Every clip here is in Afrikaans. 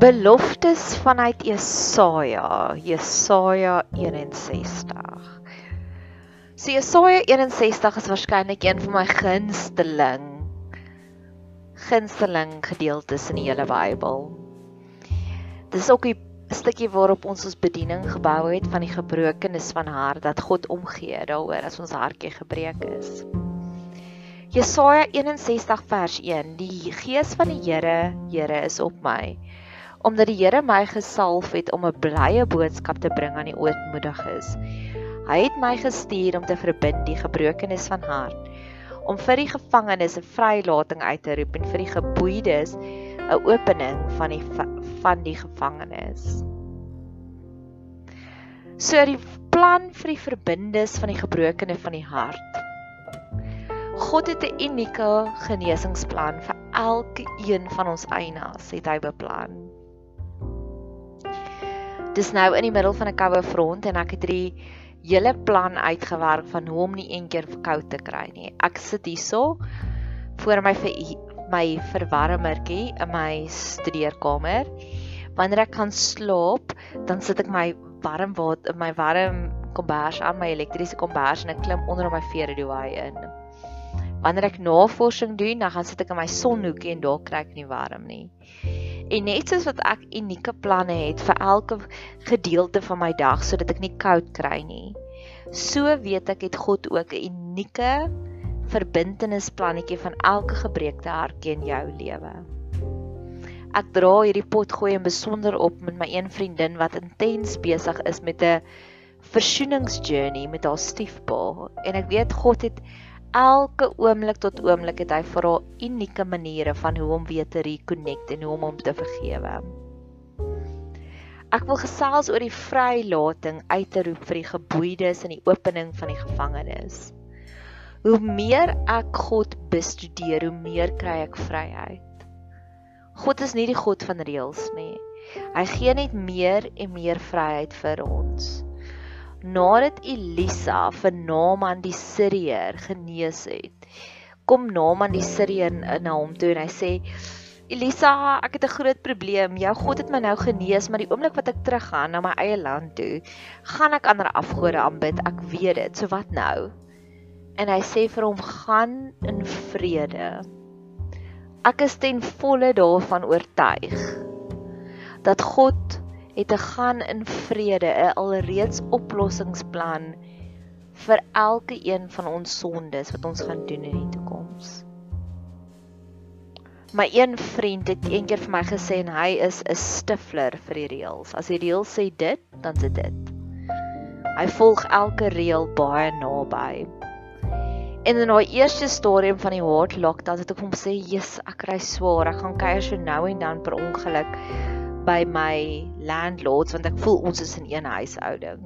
Beloftes vanuit Jesaja, Jesaja 61. So Jesaja 61 is waarskynlik een van my gunsteling gunsteling gedeeltes in die hele Bybel. Dis ook 'n stukkie waarop ons ons bediening gebou het van die gebrokenis van hart dat God omgee daaroor as ons hartjie gebreek is. Jesaja 61 vers 1 Die gees van die Here, Here is op my omdat die Here my gesalf het om 'n blye boodskap te bring aan die ootmoediges. Hy het my gestuur om te verbind die gebrokenes van hart, om vir die gevangenes 'n vrylating uit te roep en vir die geboeides 'n opening van die van die gevangenes. So die plan vir die verbindes van die gebrokene van die hart. God het 'n unieke genesingsplan vir elke een van ons einas, het hy beplan. Dis nou in die middel van 'n koue front en ek het hierdie hele plan uitgewerk van hoe om nie eendag koud te kry nie. Ek sit hierso voor my my verwarmertjie in my studeerkamer. Wanneer ek kan slaap, dan sit ek my warm water my warm kombers aan my elektriese kombers en ek klim onder my veeredooi in. Wanneer ek navorsing doen, dan gaan sit ek in my sonhoekie en daar kry ek nie warm nie. En net soos wat ek unieke planne het vir elke gedeelte van my dag sodat ek nie koud kry nie. So weet ek het God ook 'n unieke verbintenisplannetjie van elke gebreekte hartjie in jou lewe. Ek dra hierdie pot gooi en besonder op met my een vriendin wat intens besig is met 'n versoeningsjourney met haar stiefpa en ek weet God het elke oomblik tot oomblik het hy vir haar unieke maniere van hoe om weer te reconnect en hoe om hom te vergewe. Ek wil gesels oor die vrylating uit te roep vir die geboeides en die opening van die gevangenes. Hoe meer ek God bestudeer, hoe meer kry ek vryheid. God is nie die God van reëls nie. Hy gee net meer en meer vryheid vir ons nadat Elisa vir Naaman die Siriër genees het. Kom Naaman die Siriër na hom toe en hy sê Elisa, ek het 'n groot probleem. Jou God het my nou genees, maar die oomblik wat ek teruggaan na my eie land toe, gaan ek ander afgode aanbid. Ek weet dit. So wat nou? En hy sê vir hom: "Gaan in vrede." Ek is ten volle daarvan oortuig dat God het te gaan in vrede, 'n alreeds oplossingsplan vir elke een van ons sondes wat ons gaan doen in die toekoms. My een vriend het eendag vir my gesê en hy is 'n stifler vir die reëls. As die reël sê dit, dan is dit. Hy volg elke reël baie naby. En in daai eerste stadium van die hard lockdown het ek hom sê, "Jesus, ek kry swaar. Ek gaan kuier so nou en dan per ongeluk." By my landlords want ek voel ons is in een huishouding.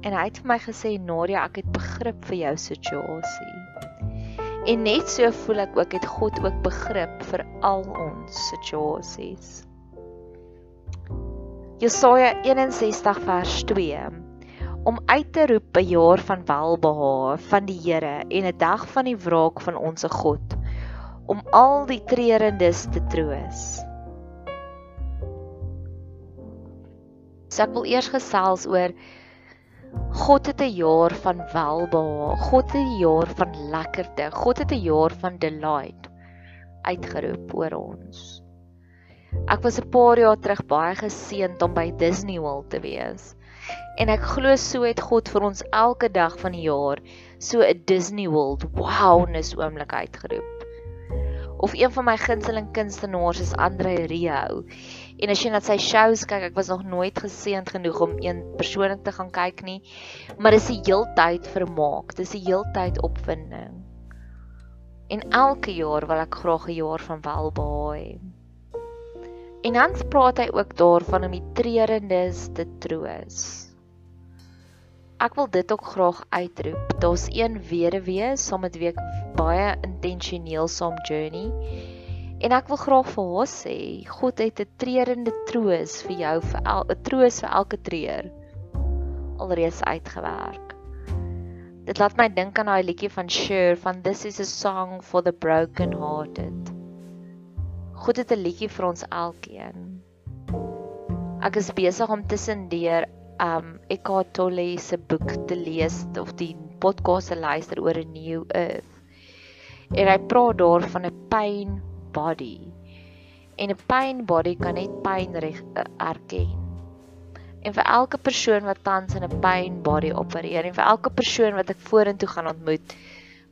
En hy het vir my gesê, "Nadia, ek het begrip vir jou situasie." En net so voel ek ook het God ook begrip vir al ons situasies. Jesaja 61 vers 2 om uit te roep 'n jaar van welbehae van die Here en 'n dag van die wraak van ons God om al die treurendes te troos. So ek wil eers gesels oor God het 'n jaar van welbehae. God het 'n jaar van lekkerte. God het 'n jaar van delight uitgeroep oor ons. Ek was 'n paar jaar terug baie geseënd om by Disney World te wees. En ek glo so het God vir ons elke dag van die jaar so 'n Disney World wowness oomblik uitgeroep of een van my gunsteling kunstenaars is Andre Rieu. En as jy na sy shows kyk, ek was nog nooit geseënd genoeg om een persoonlik te gaan kyk nie, maar dis 'n heeltyd vermaak, dis 'n heeltyd opwinding. En elke jaar wil ek graag 'n jaar van welbehae hê. En dan praat hy ook daarvan om die treurendes te troos ek wil dit ook graag uitroep. Daar's een weduwee saam met wie ek baie intentioneel saam journey. En ek wil graag vir haar sê, God het 'n treurende troos vir jou vir 'n troos vir elke treur alreeds uitgewerk. Dit laat my dink aan daai liedjie van Cher van This is a song for the broken hearted. God het 'n liedjie vir ons elkeen. Ek is besig om tussendeur um Eckhart Tolle se boek te lees of die podcast te luister oor 'n new earth. En hy praat daar van 'n pain body. En 'n pain body kan net pyn eh, erken. En vir elke persoon wat tans in 'n pain body opereer en vir elke persoon wat ek vorentoe gaan ontmoet,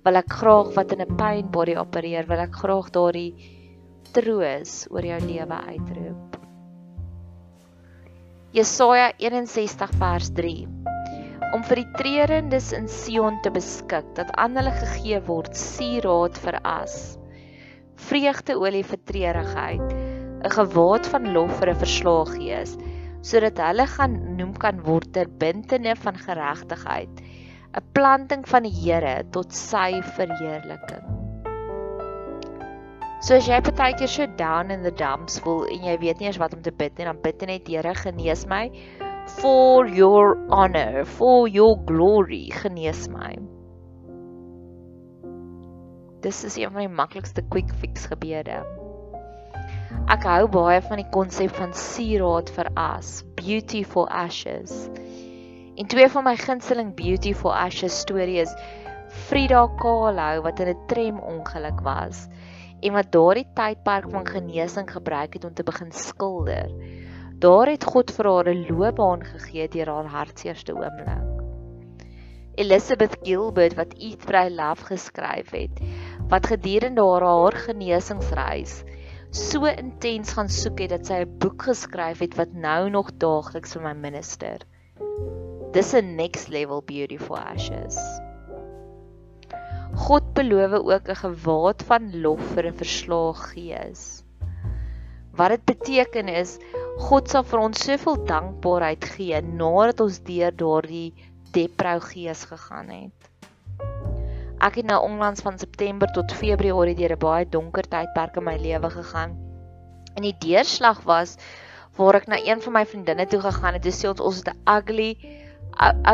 wil ek graag wat in 'n pain body opereer, wil ek graag daardie troos oor jou lewe uitroep. Jesaja 61 vers 3 om vir die treurendes in Sion te beskik dat aan hulle gegee word sieraad vir as vreugdeolie vir treurigheid 'n gewaad van lof vir 'n verslae gees sodat hulle gaan noem kan word ter bintene van geregtigheid 'n planting van die Here tot sy verheerliking So as jy partykeer so down in the dumps voel en jy weet nie eens wat om te bid nie, dan bid net Here genees my for your honor, for your glory, genees my. Dis is een van die maklikste quick fix gebede. Ek hou baie van die konsep van sieraad vir as, beauty for ashes. En twee van my gunsteling beauty for ashes stories Frida Kahlo wat in 'n tram ongeluk was en wat daardie tydperk van genesing gebruik het om te begin skilder. Daar het God vir haar 'n loopbaan gegee deur haar hartseerste oomblik. Elizabeth Gilbert wat Eat Pray Love geskryf het, wat gedurende haar haar genesingsreis so intens gaan soek het dat sy 'n boek geskryf het wat nou nog daagliks vir my minister. Dis 'n next level beautiful ashes. God beloof ook 'n gewaad van lof vir 'n verslae gees. Wat dit beteken is God sal vir ons soveel dankbaarheid gee nadat ons deur daardie deprou gees gegaan het. Ek het nou onlangs van September tot Februarie deur 'n baie donker tydperk in my lewe gegaan. En die deurslag was waar ek na een van my vriendinne toe gegaan het. Dit sê ons ons het 'n ugly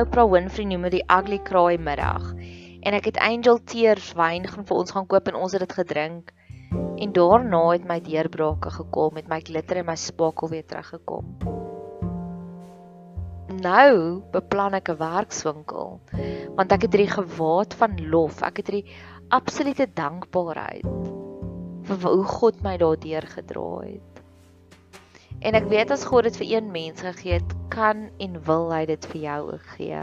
Oprah Winfrey noem dit die ugly kraai middag en ek het Angel Tears wyn gaan vir ons gaan koop en ons het dit gedrink. En daarna het my deurbrake gekom met my glitter en my spakel weer teruggekom. Nou beplan ek 'n werkswinkel want ek het hierdie gewaad van lof, ek het hierdie absolute dankbaarheid vir hoe God my daardeur gedra het. En ek weet as God dit vir een mens gegee het, kan en wil hy dit vir jou ook gee.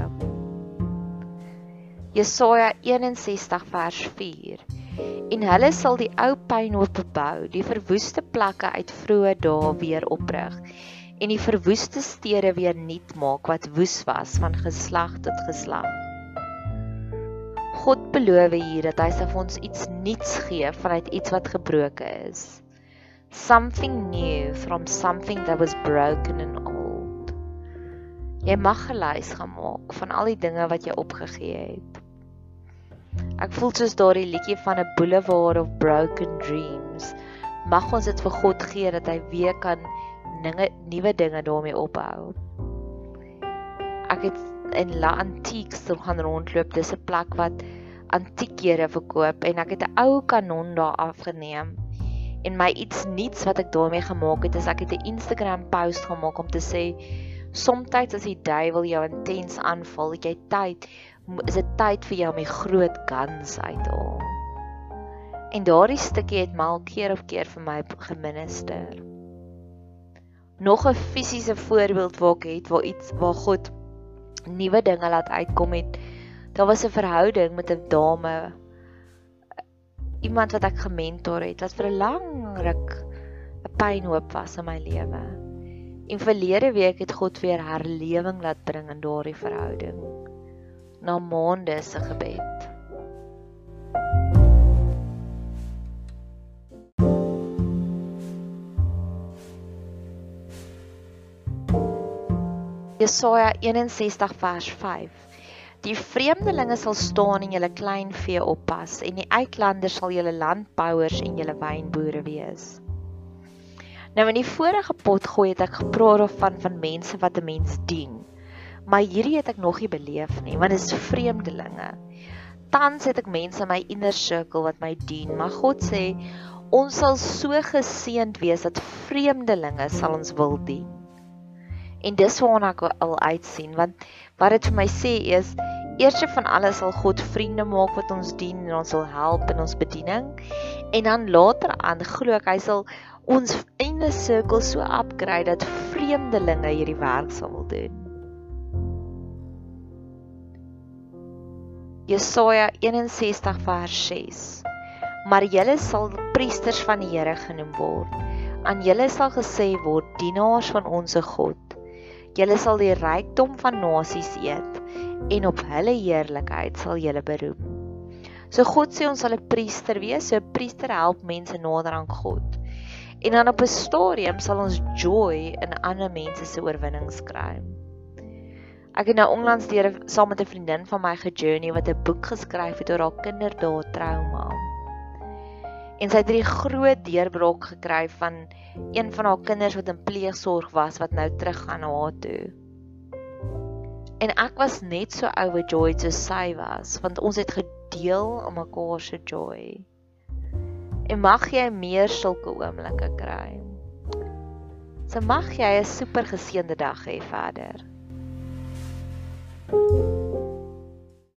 Jesaja 61 vers 4. En hulle sal die ou pynhoop bebou, die verwoeste plekke uit vroeë dae weer oprig en die verwoeste stede weer nuut maak wat woes was van geslag tot geslag. God beloof hier dat hy vir ons iets nuuts gee vanuit iets wat gebroke is. Something new from something that was broken and old. Jy mag gelys gaan maak van al die dinge wat jy opgegee het. Ek voel soos daardie liedjie van 'n boulevard of broken dreams. Mag ons dit vir God gee dat hy weer kan dinge nuwe dinge daarmee ophou. Ek het in La Antiques toe gaan rondloop. Dis 'n plek wat antiekhede verkoop en ek het 'n ou kanon daar afgeneem. En my iets nuuts wat ek daarmee gemaak het, is ek het 'n Instagram post gemaak om te sê Somstyds as die duiwel jou intens aanval, het jy tyd, is dit tyd vir jou om die groot guns uit te haal. En daardie stukkie het mal keer op keer vir my geminister. Nog 'n fisiese voorbeeld waar ek het waar iets waar God nuwe dinge laat uitkom het. Daar was 'n verhouding met 'n dame iemand wat ek gementor het wat vir 'n lang ruk 'n pynhoop was in my lewe. En verlede week het God weer herlewing laat bring in daardie verhouding. Na maande se gebed. Jesaja 61 vers 5. Die vreemdelinge sal staan en julle klein vee oppas en die uitlanders sal julle landbouers en julle wynboere wees. Nou in die vorige pot gooi het ek gepraat van van mense wat 'n mens dien. Maar hierdie het ek nog nie beleef nie, want dit is vreemdelinge. Tans het ek mense in my inner circle wat my dien, maar God sê ons sal so geseënd wees dat vreemdelinge sal ons wil dien. En dis waarna ek al uitsien, want wat dit vir my sê is Eerste van alles sal God vriende maak wat ons dien en ons sal help in ons bediening. En dan later aan glo ek hy sal ons einde sirkel so upgrade dat vreemdelinge hierdie werk sal wil doen. Jesaja 61 vers 6. Maar julle sal priesters van die Here genoem word. Aan julle sal gesê word dienaars van ons God. Julle sal die rykdom van nasies eet en op hulle heerlikheid sal julle beroem. So God sê ons sal 'n priester wees, so 'n priester help mense nader aan God. En dan op 'n stadium sal ons joy in ander mense se oorwinnings kry. Ek het nou onlangs deur saam met 'n vriendin van my gejourney wat 'n boek geskryf het oor haar kinderdae trauma. En sy het 'n groot deurbraak gekry van een van haar kinders wat in pleegsorg was wat nou terug gaan na haar toe. En ek was net so overjoyed soos sy was want ons het gedeel om mekaar se joy. En mag jy meer sulke oomblikke kry. So mag jy 'n super geseënde dag hê verder.